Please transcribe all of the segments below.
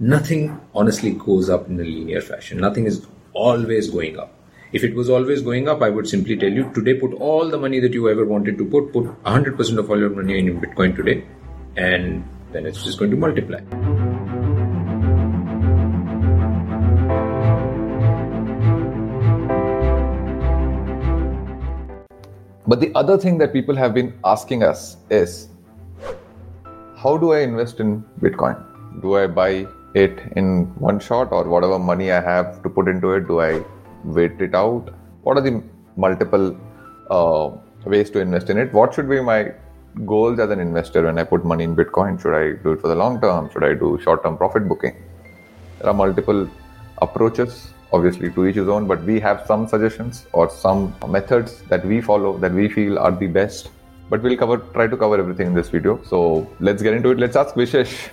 nothing honestly goes up in a linear fashion. Nothing is always going up. If it was always going up, I would simply tell you today put all the money that you ever wanted to put, put 100% of all your money in Bitcoin today, and then it's just going to multiply. But the other thing that people have been asking us is how do I invest in Bitcoin? Do I buy it in one shot or whatever money I have to put into it? Do I wait it out? What are the multiple uh, ways to invest in it? What should be my goals as an investor when I put money in Bitcoin? Should I do it for the long term? Should I do short term profit booking? There are multiple approaches, obviously to each his own, but we have some suggestions or some methods that we follow that we feel are the best. But we'll cover try to cover everything in this video. So let's get into it. Let's ask Vishesh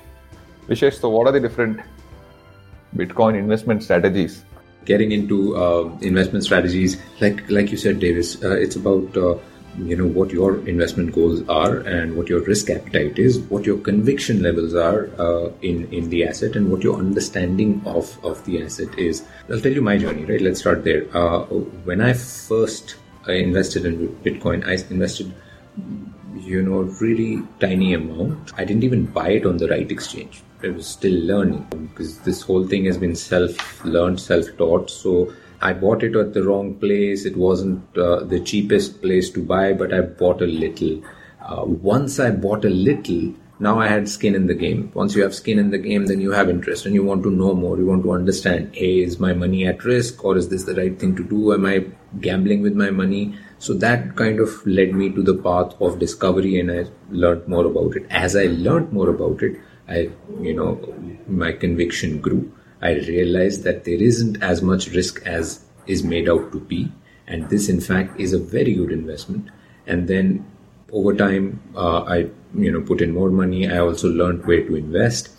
Vishesh, so what are the different Bitcoin investment strategies? Getting into uh, investment strategies, like like you said, Davis, uh, it's about uh, you know what your investment goals are and what your risk appetite is, what your conviction levels are uh, in in the asset, and what your understanding of of the asset is. I'll tell you my journey. Right, let's start there. Uh, when I first uh, invested in Bitcoin, I invested you know really tiny amount. I didn't even buy it on the right exchange I was still learning because this whole thing has been self learned, self taught. So I bought it at the wrong place. It wasn't uh, the cheapest place to buy, but I bought a little. Uh, once I bought a little, now I had skin in the game. Once you have skin in the game, then you have interest and you want to know more. You want to understand, hey, is my money at risk or is this the right thing to do? Am I gambling with my money? So that kind of led me to the path of discovery and I learned more about it. As I learned more about it, I, you know, my conviction grew. I realized that there isn't as much risk as is made out to be. And this, in fact, is a very good investment. And then over time, uh, I, you know, put in more money. I also learned where to invest.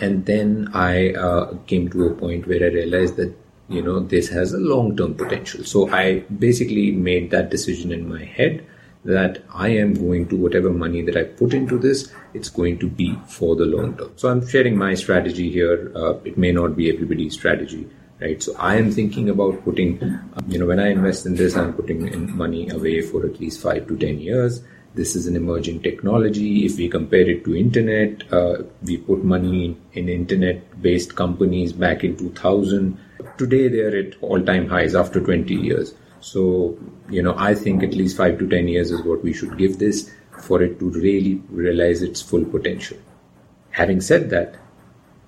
And then I uh, came to a point where I realized that, you know, this has a long term potential. So I basically made that decision in my head that I am going to, whatever money that I put into this, it's going to be for the long term. So I'm sharing my strategy here. Uh, it may not be everybody's strategy, right? So I am thinking about putting, uh, you know, when I invest in this, I'm putting in money away for at least five to 10 years. This is an emerging technology. If we compare it to internet, uh, we put money in, in internet based companies back in 2000. Today they're at all time highs after 20 years. So, you know, I think at least five to 10 years is what we should give this for it to really realize its full potential. Having said that,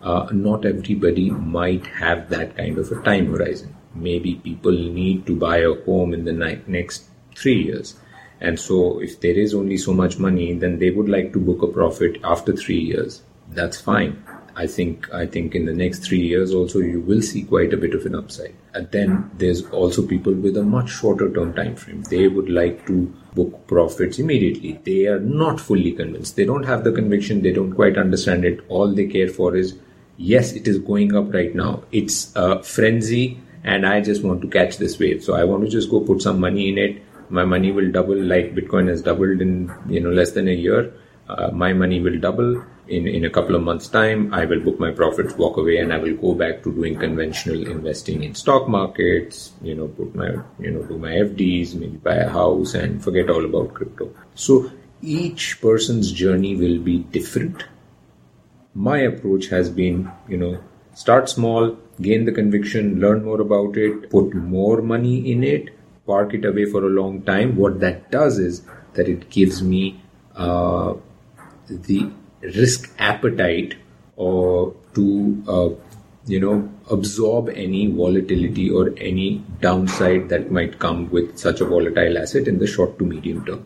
uh, not everybody might have that kind of a time horizon. Maybe people need to buy a home in the ni- next three years. And so, if there is only so much money, then they would like to book a profit after three years. That's fine. I think I think in the next three years also you will see quite a bit of an upside. And then there's also people with a much shorter term time frame. They would like to book profits immediately. They are not fully convinced. They don't have the conviction. They don't quite understand it. All they care for is yes, it is going up right now. It's a frenzy, and I just want to catch this wave. So I want to just go put some money in it. My money will double like Bitcoin has doubled in you know less than a year. Uh, my money will double in, in a couple of months' time, I will book my profits, walk away, and I will go back to doing conventional investing in stock markets, you know, put my, you know, do my FDs, maybe buy a house and forget all about crypto. So each person's journey will be different. My approach has been, you know, start small, gain the conviction, learn more about it, put more money in it, park it away for a long time. What that does is that it gives me uh, the risk appetite or to uh, you know absorb any volatility or any downside that might come with such a volatile asset in the short to medium term.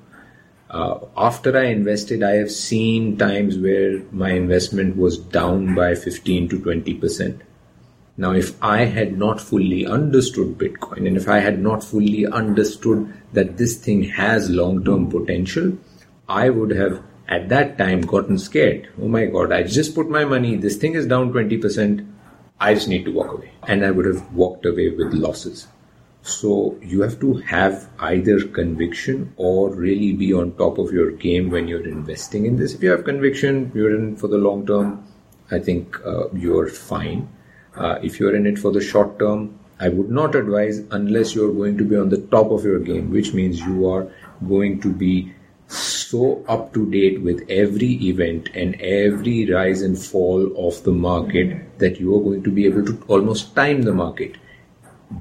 Uh, after I invested, I have seen times where my investment was down by 15 to 20 percent. Now, if I had not fully understood Bitcoin and if I had not fully understood that this thing has long term potential, I would have at that time gotten scared. Oh my God, I just put my money, this thing is down 20%, I just need to walk away. And I would have walked away with losses. So you have to have either conviction or really be on top of your game when you're investing in this. If you have conviction, you're in for the long term, I think uh, you're fine. Uh, if you're in it for the short term, I would not advise unless you're going to be on the top of your game, which means you are going to be so up to date with every event and every rise and fall of the market that you are going to be able to almost time the market.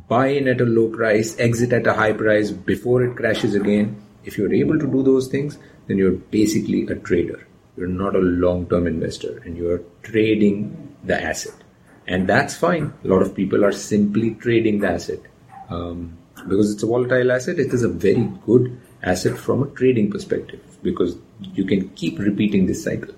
Buy in at a low price, exit at a high price before it crashes again. If you're able to do those things, then you're basically a trader. You're not a long term investor and you're trading the asset. And that's fine. A lot of people are simply trading the asset. Um, because it's a volatile asset, it is a very good asset from a trading perspective because you can keep repeating this cycle.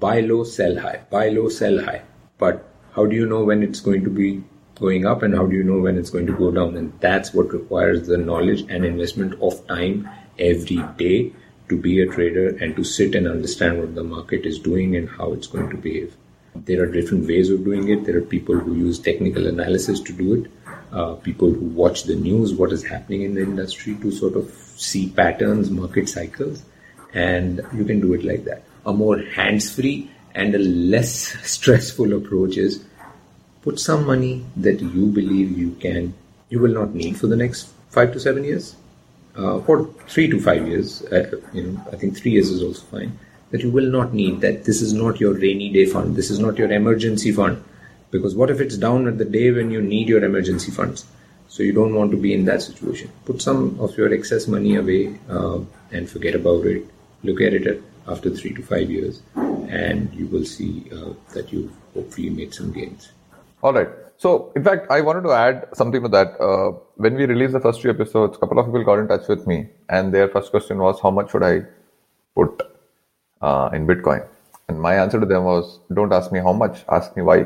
Buy low, sell high, buy low, sell high. But how do you know when it's going to be going up and how do you know when it's going to go down? And that's what requires the knowledge and investment of time every day to be a trader and to sit and understand what the market is doing and how it's going to behave. There are different ways of doing it. There are people who use technical analysis to do it, uh, people who watch the news, what is happening in the industry to sort of see patterns, market cycles, and you can do it like that. A more hands free and a less stressful approach is put some money that you believe you can, you will not need for the next five to seven years uh, for three to five years, uh, you know, I think three years is also fine, that you will not need that this is not your rainy day fund, this is not your emergency fund. Because what if it's down at the day when you need your emergency funds? So you don't want to be in that situation. Put some of your excess money away uh, and forget about it. Look at it at, after three to five years, and you will see uh, that you've hopefully made some gains. All right. So, in fact, I wanted to add something to that. Uh, when we released the first two episodes, a couple of people got in touch with me, and their first question was, "How much should I put uh, in Bitcoin?" And my answer to them was, "Don't ask me how much. Ask me why."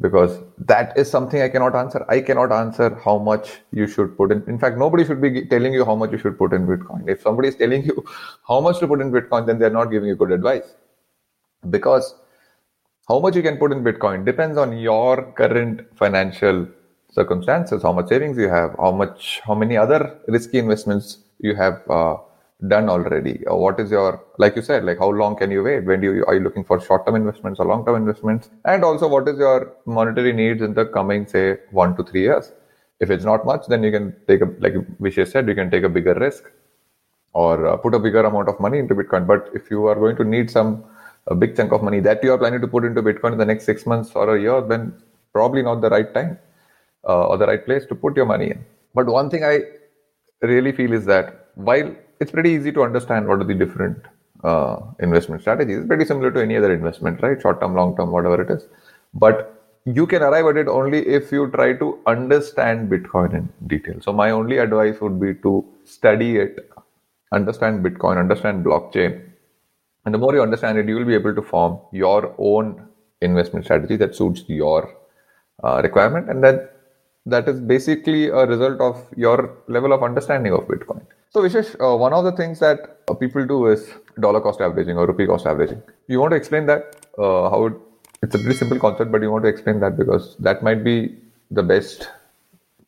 Because that is something I cannot answer. I cannot answer how much you should put in. In fact, nobody should be telling you how much you should put in Bitcoin. If somebody is telling you how much to put in Bitcoin, then they're not giving you good advice. Because how much you can put in Bitcoin depends on your current financial circumstances, how much savings you have, how much, how many other risky investments you have uh, done already, or what is your, like you said, like how long can you wait? When do you are you looking for short-term investments or long-term investments? And also, what is your monetary needs in the coming, say, one to three years? If it's not much, then you can take a, like Vishay said, you can take a bigger risk or uh, put a bigger amount of money into Bitcoin. But if you are going to need some a big chunk of money that you are planning to put into Bitcoin in the next six months or a year, then probably not the right time uh, or the right place to put your money in. But one thing I really feel is that while it's pretty easy to understand what are the different uh, investment strategies, it's pretty similar to any other investment, right? Short term, long term, whatever it is. But you can arrive at it only if you try to understand Bitcoin in detail. So, my only advice would be to study it, understand Bitcoin, understand blockchain, and the more you understand it, you will be able to form your own investment strategy that suits your uh, requirement. And that that is basically a result of your level of understanding of Bitcoin. So, Vishesh, uh, one of the things that uh, people do is dollar cost averaging or rupee cost averaging. You want to explain that? Uh, how it, it's a pretty simple concept, but you want to explain that because that might be the best,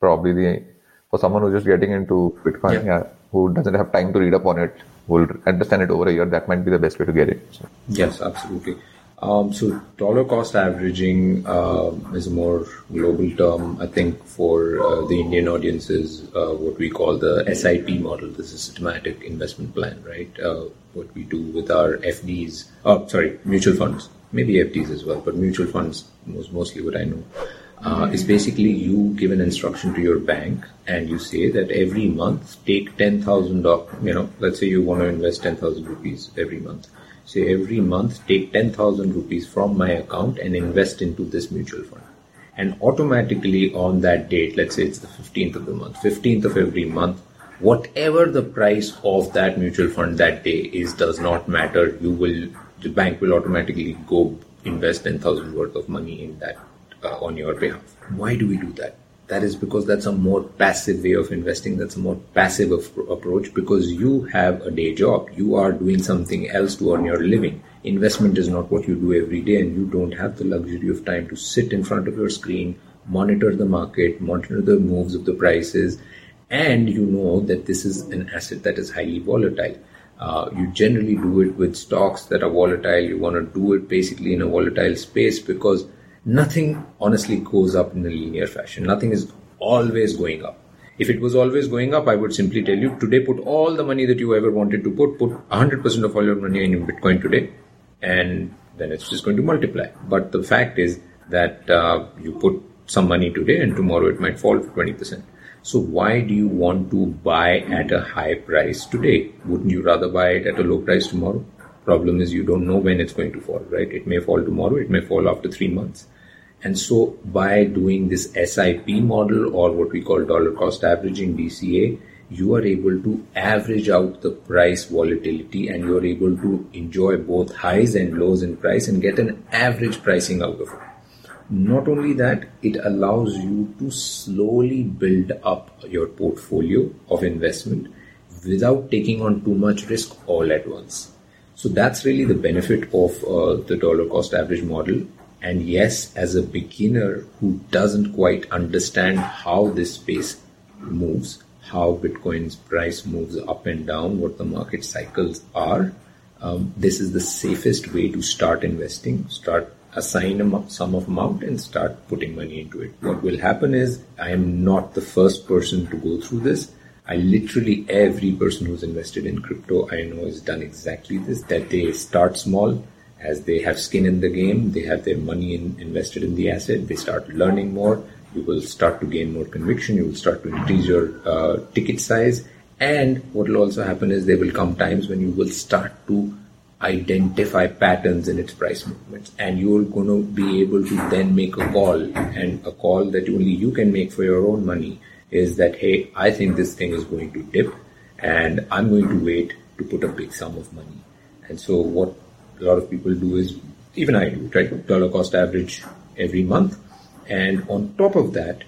probably the for someone who's just getting into Bitcoin, yeah. yeah who doesn't have time to read up on it will understand it over a year, that might be the best way to get it. So. Yes, absolutely. Um, so dollar cost averaging uh, is a more global term. I think for uh, the Indian audiences, uh, what we call the SIP model. This is systematic investment plan, right? Uh, what we do with our FDs, oh, sorry, mutual funds, maybe FDs as well, but mutual funds was mostly what I know uh, is basically you give an instruction to your bank and you say that every month take 10,000, you know, let's say you want to invest 10,000 rupees every month. Say every month take 10,000 rupees from my account and invest into this mutual fund. And automatically on that date, let's say it's the 15th of the month, 15th of every month, whatever the price of that mutual fund that day is does not matter. You will, the bank will automatically go invest 10,000 worth of money in that uh, on your behalf. Why do we do that? That is because that's a more passive way of investing. That's a more passive approach because you have a day job. You are doing something else to earn your living. Investment is not what you do every day, and you don't have the luxury of time to sit in front of your screen, monitor the market, monitor the moves of the prices, and you know that this is an asset that is highly volatile. Uh, you generally do it with stocks that are volatile. You want to do it basically in a volatile space because nothing honestly goes up in a linear fashion. Nothing is always going up. If it was always going up, I would simply tell you today put all the money that you ever wanted to put, put 100% of all your money in Bitcoin today, and then it's just going to multiply. But the fact is that uh, you put some money today and tomorrow it might fall to 20%. So why do you want to buy at a high price today? Wouldn't you rather buy it at a low price tomorrow? Problem is you don't know when it's going to fall, right? It may fall tomorrow, it may fall after three months. And so by doing this SIP model or what we call dollar cost averaging DCA, you are able to average out the price volatility and you are able to enjoy both highs and lows in price and get an average pricing out of it. Not only that, it allows you to slowly build up your portfolio of investment without taking on too much risk all at once. So that's really the benefit of uh, the dollar cost average model. And yes, as a beginner who doesn't quite understand how this space moves, how Bitcoin's price moves up and down, what the market cycles are, um, this is the safest way to start investing. Start assign a sum of amount and start putting money into it. What will happen is I am not the first person to go through this. I literally every person who's invested in crypto I know has done exactly this. That they start small, as they have skin in the game, they have their money in, invested in the asset, they start learning more. You will start to gain more conviction. You will start to increase your uh, ticket size, and what will also happen is there will come times when you will start to identify patterns in its price movements and you're going to be able to then make a call and a call that only you can make for your own money is that hey i think this thing is going to dip and i'm going to wait to put a big sum of money and so what a lot of people do is even i do right dollar cost average every month and on top of that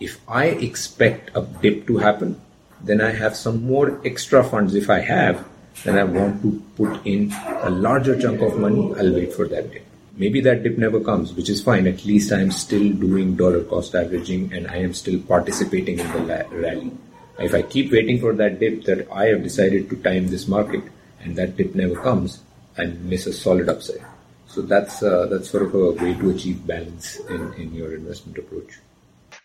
if i expect a dip to happen then i have some more extra funds if i have then I want to put in a larger chunk of money, I'll wait for that dip. Maybe that dip never comes, which is fine. At least I'm still doing dollar cost averaging and I am still participating in the rally. If I keep waiting for that dip that I have decided to time this market and that dip never comes, I miss a solid upside. So that's uh, that's sort of a way to achieve balance in, in your investment approach.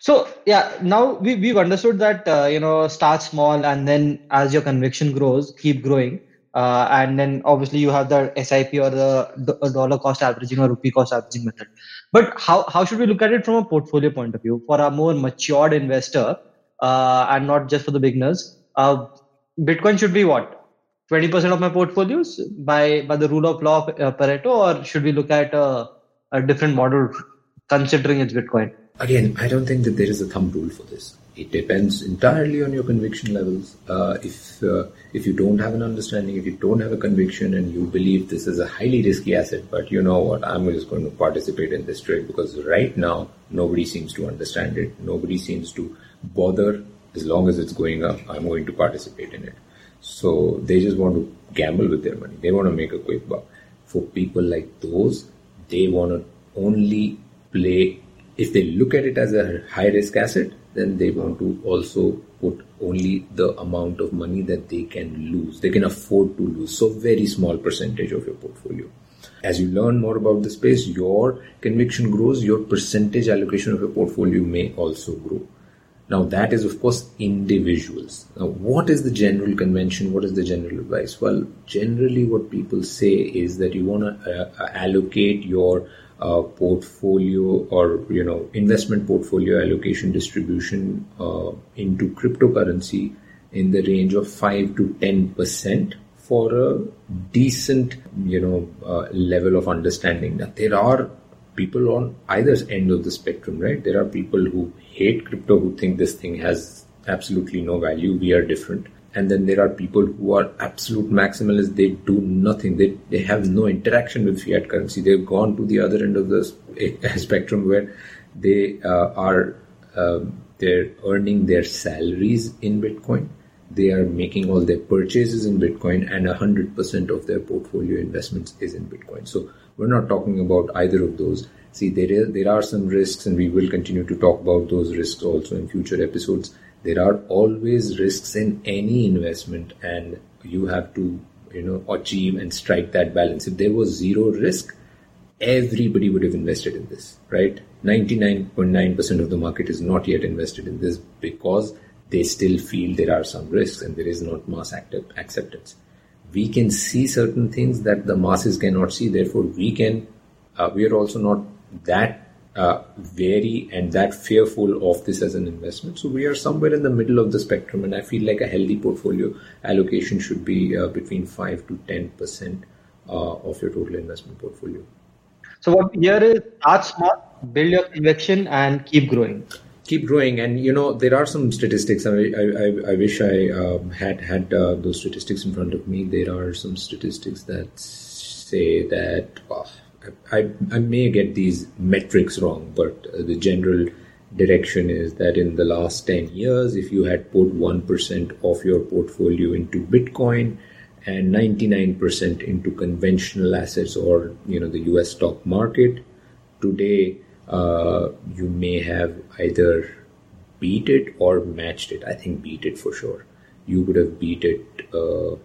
So yeah, now we we've understood that uh, you know start small and then as your conviction grows, keep growing. Uh, and then obviously you have the SIP or the dollar cost averaging or rupee cost averaging method. But how, how should we look at it from a portfolio point of view for a more matured investor uh, and not just for the beginners? Uh, Bitcoin should be what? 20% of my portfolios by, by the rule of law of uh, Pareto, or should we look at a, a different model considering it's Bitcoin? Again, I don't think that there is a thumb rule for this it depends entirely on your conviction levels. Uh, if uh, if you don't have an understanding, if you don't have a conviction, and you believe this is a highly risky asset, but you know what, I'm just going to participate in this trade because right now nobody seems to understand it. Nobody seems to bother. As long as it's going up, I'm going to participate in it. So they just want to gamble with their money. They want to make a quick buck. For people like those, they want to only play. If they look at it as a high risk asset, then they want to also put only the amount of money that they can lose. They can afford to lose. So very small percentage of your portfolio. As you learn more about the space, your conviction grows, your percentage allocation of your portfolio may also grow. Now that is of course individuals. Now what is the general convention? What is the general advice? Well, generally what people say is that you want to uh, allocate your uh, portfolio or you know investment portfolio allocation distribution uh, into cryptocurrency in the range of 5 to 10 percent for a decent you know uh, level of understanding now there are people on either end of the spectrum right there are people who hate crypto who think this thing has absolutely no value. We are different. And then there are people who are absolute maximalists. They do nothing. They, they have no interaction with fiat currency. They've gone to the other end of the spectrum where they uh, are uh, they're earning their salaries in bitcoin. They are making all their purchases in bitcoin and 100% of their portfolio investments is in bitcoin. So we're not talking about either of those see there, is, there are some risks and we will continue to talk about those risks also in future episodes there are always risks in any investment, and you have to you know achieve and strike that balance. If there was zero risk, everybody would have invested in this, right? 99.9% of the market is not yet invested in this because they still feel there are some risks and there is not mass active acceptance. We can see certain things that the masses cannot see. Therefore, we can. Uh, we are also not that uh, wary and that fearful of this as an investment. So we are somewhere in the middle of the spectrum, and I feel like a healthy portfolio allocation should be uh, between five to ten percent uh, of your total investment portfolio. So what here is start smart, build your conviction, and keep growing keep growing and you know there are some statistics i i, I wish i um, had had uh, those statistics in front of me there are some statistics that say that oh, I, I may get these metrics wrong but uh, the general direction is that in the last 10 years if you had put 1% of your portfolio into bitcoin and 99% into conventional assets or you know the us stock market today uh, you may have either beat it or matched it. I think beat it for sure. You would have beat it uh,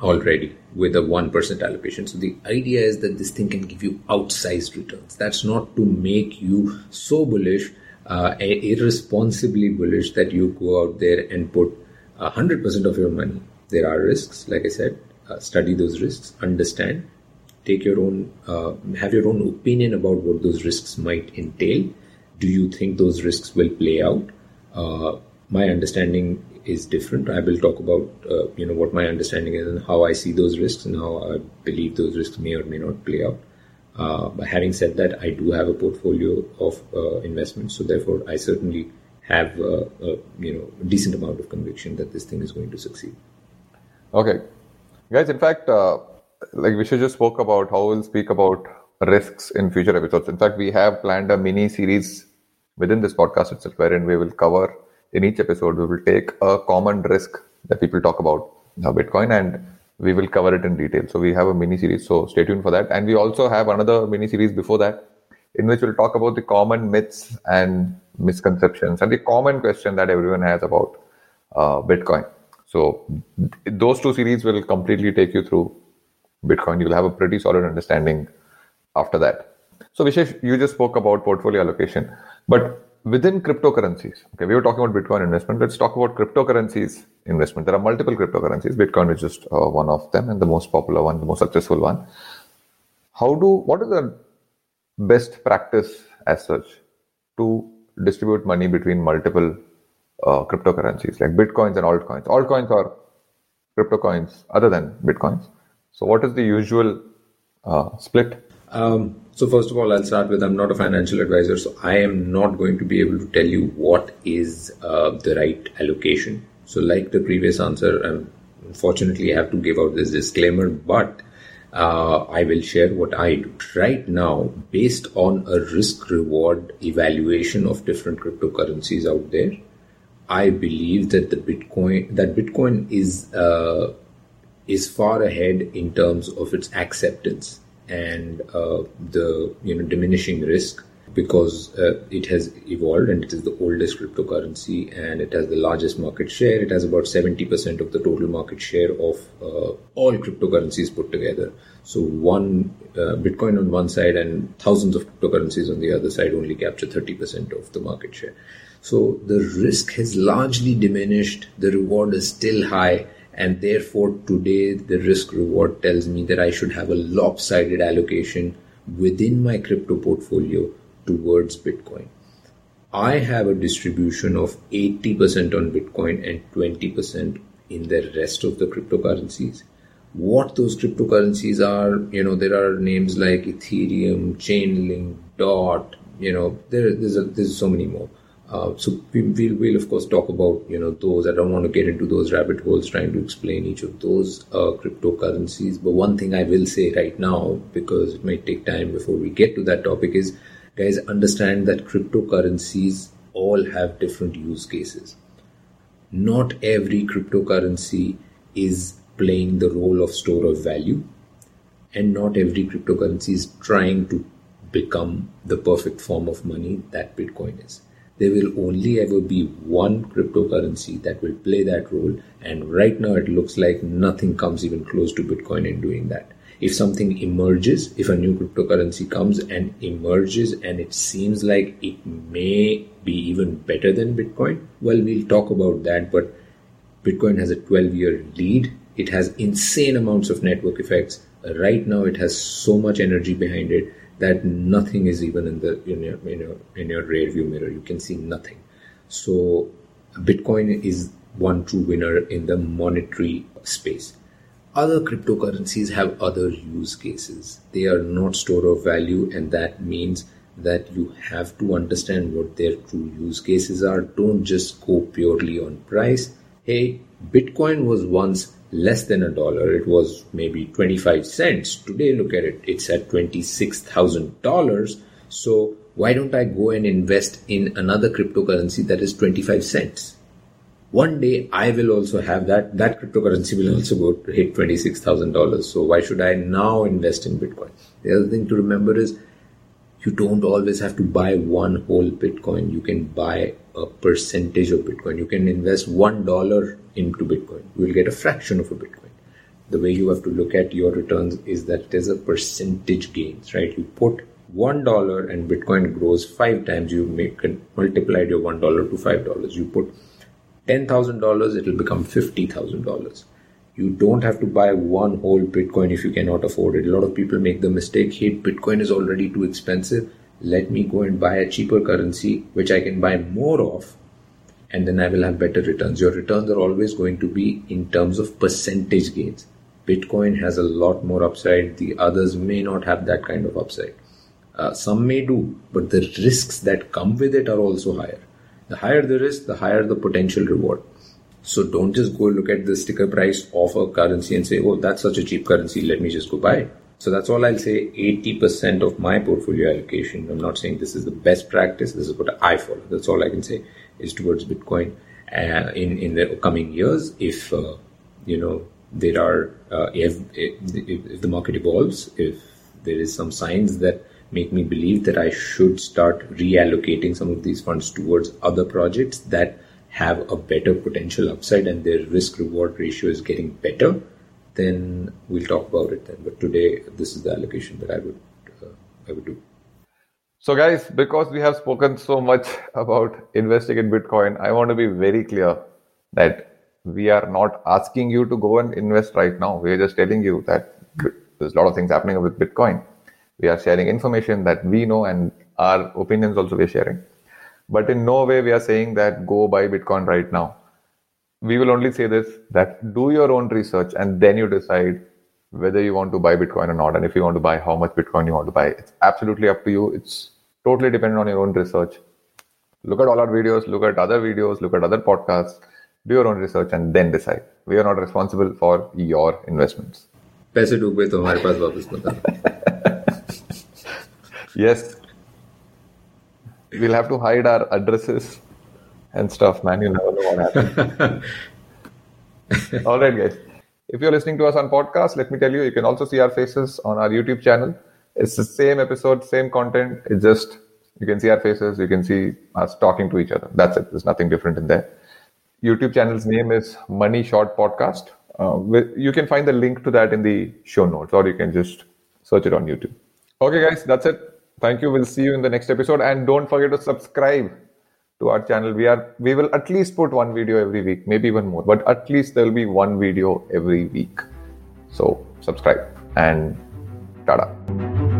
already with a 1% allocation. So the idea is that this thing can give you outsized returns. That's not to make you so bullish, uh, irresponsibly bullish that you go out there and put 100% of your money. There are risks, like I said, uh, study those risks, understand, take your own uh, have your own opinion about what those risks might entail do you think those risks will play out uh, my understanding is different. I will talk about uh, you know what my understanding is and how i see those risks and how i believe those risks may or may not play out. Uh, but having said that i do have a portfolio of uh, investments. So therefore i certainly have uh, a, you know a decent amount of conviction that this thing is going to succeed. Okay. Guys in fact like Vishay just spoke about how we'll speak about risks in future episodes. In fact, we have planned a mini series within this podcast itself, wherein we will cover in each episode, we will take a common risk that people talk about now Bitcoin and we will cover it in detail. So we have a mini series. So stay tuned for that. And we also have another mini series before that in which we'll talk about the common myths and misconceptions and the common question that everyone has about uh, Bitcoin. So those two series will completely take you through Bitcoin, you'll have a pretty solid understanding after that. So, Vishesh, you just spoke about portfolio allocation, but within cryptocurrencies, okay, we were talking about Bitcoin investment. Let's talk about cryptocurrencies investment. There are multiple cryptocurrencies. Bitcoin is just uh, one of them and the most popular one, the most successful one. How do, what is the best practice as such to distribute money between multiple uh, cryptocurrencies like Bitcoins and altcoins? Altcoins are crypto coins other than Bitcoins. So, what is the usual uh, split? Um, so, first of all, I'll start with I'm not a financial advisor, so I am not going to be able to tell you what is uh, the right allocation. So, like the previous answer, um, unfortunately, I have to give out this disclaimer, but uh, I will share what I do. Right now, based on a risk reward evaluation of different cryptocurrencies out there, I believe that the Bitcoin that Bitcoin is uh, is far ahead in terms of its acceptance and uh, the you know diminishing risk because uh, it has evolved and it is the oldest cryptocurrency and it has the largest market share. It has about 70% of the total market share of uh, all cryptocurrencies put together. So one uh, Bitcoin on one side and thousands of cryptocurrencies on the other side only capture 30% of the market share. So the risk has largely diminished. The reward is still high and therefore today the risk reward tells me that I should have a lopsided allocation within my crypto portfolio towards Bitcoin. I have a distribution of 80% on Bitcoin and 20% in the rest of the cryptocurrencies. What those cryptocurrencies are, you know, there are names like Ethereum, Chainlink, Dot, you know, there, there's, a, there's so many more. Uh, so we, will we'll of course talk about you know those. I don't want to get into those rabbit holes trying to explain each of those uh, cryptocurrencies. But one thing I will say right now, because it might take time before we get to that topic, is guys understand that cryptocurrencies all have different use cases. Not every cryptocurrency is playing the role of store of value, and not every cryptocurrency is trying to become the perfect form of money that Bitcoin is there will only ever be one cryptocurrency that will play that role. And right now, it looks like nothing comes even close to Bitcoin in doing that. If something emerges, if a new cryptocurrency comes and emerges and it seems like it may be even better than Bitcoin, well, we'll talk about that. But Bitcoin has a 12 year lead. It has insane amounts of network effects. Right now, it has so much energy behind it that nothing is even in the in your in your, in your rear view mirror. You can see nothing. So Bitcoin is one true winner in the monetary space. Other cryptocurrencies have other use cases. They are not store of value, and that means that you have to understand what their true use cases are. Don't just go purely on price. Hey, Bitcoin was once less than a dollar. It was maybe 25 cents. Today, look at it, it's at $26,000. So, why don't I go and invest in another cryptocurrency that is 25 cents? One day I will also have that. That cryptocurrency will also go to hit $26,000. So, why should I now invest in Bitcoin? The other thing to remember is you don't always have to buy one whole Bitcoin. You can buy a percentage of Bitcoin. You can invest one dollar into Bitcoin. You will get a fraction of a Bitcoin. The way you have to look at your returns is that there's a percentage gains, right? You put one dollar and Bitcoin grows five times. You make multiplied your one dollar to five dollars. You put ten thousand dollars, it will become fifty thousand dollars you don't have to buy one whole Bitcoin if you cannot afford it. A lot of people make the mistake, hey, Bitcoin is already too expensive. Let me go and buy a cheaper currency, which I can buy more of, and then I will have better returns. Your returns are always going to be in terms of percentage gains. Bitcoin has a lot more upside. The others may not have that kind of upside. Uh, some may do, but the risks that come with it are also higher. The higher the risk, the higher the potential reward. So don't just go look at the sticker price of a currency and say, oh, that's such a cheap currency, let me just go buy it. So that's all I'll say. 80% of my portfolio allocation, I'm not saying this is the best practice, this is what I follow. That's all I can say is towards Bitcoin. Uh, in, in the coming years, if, uh, you know, there are, uh, if, if, if the market evolves, if there is some signs that make me believe that I should start reallocating some of these funds towards other projects that have a better potential upside and their risk reward ratio is getting better, then we'll talk about it then. But today, this is the allocation that I would uh, I would do. So, guys, because we have spoken so much about investing in Bitcoin, I want to be very clear that we are not asking you to go and invest right now. We are just telling you that there's a lot of things happening with Bitcoin. We are sharing information that we know and our opinions also we're sharing. But in no way we are saying that go buy Bitcoin right now We will only say this that do your own research and then you decide whether you want to buy Bitcoin or not. And if you want to buy, how much Bitcoin you want to buy. It's absolutely up to you. It's totally dependent on your own research. Look at all our videos, look at other videos, look at other podcasts, do your own research and then decide. We are not responsible for your investments. पैसे डूबे तो हमारे पास वापस बता yes we'll have to hide our addresses and stuff, man. You never know what happens. All right, guys. If you're listening to us on podcast, let me tell you, you can also see our faces on our YouTube channel. It's the same episode, same content. It's just you can see our faces, you can see us talking to each other. That's it. There's nothing different in there. YouTube channel's name is Money Shot Podcast. Uh, you can find the link to that in the show notes, or you can just search it on YouTube. Okay, guys, that's it. Thank you. We'll see you in the next episode. And don't forget to subscribe to our channel. We are we will at least put one video every week, maybe even more, but at least there'll be one video every week. So subscribe and tada.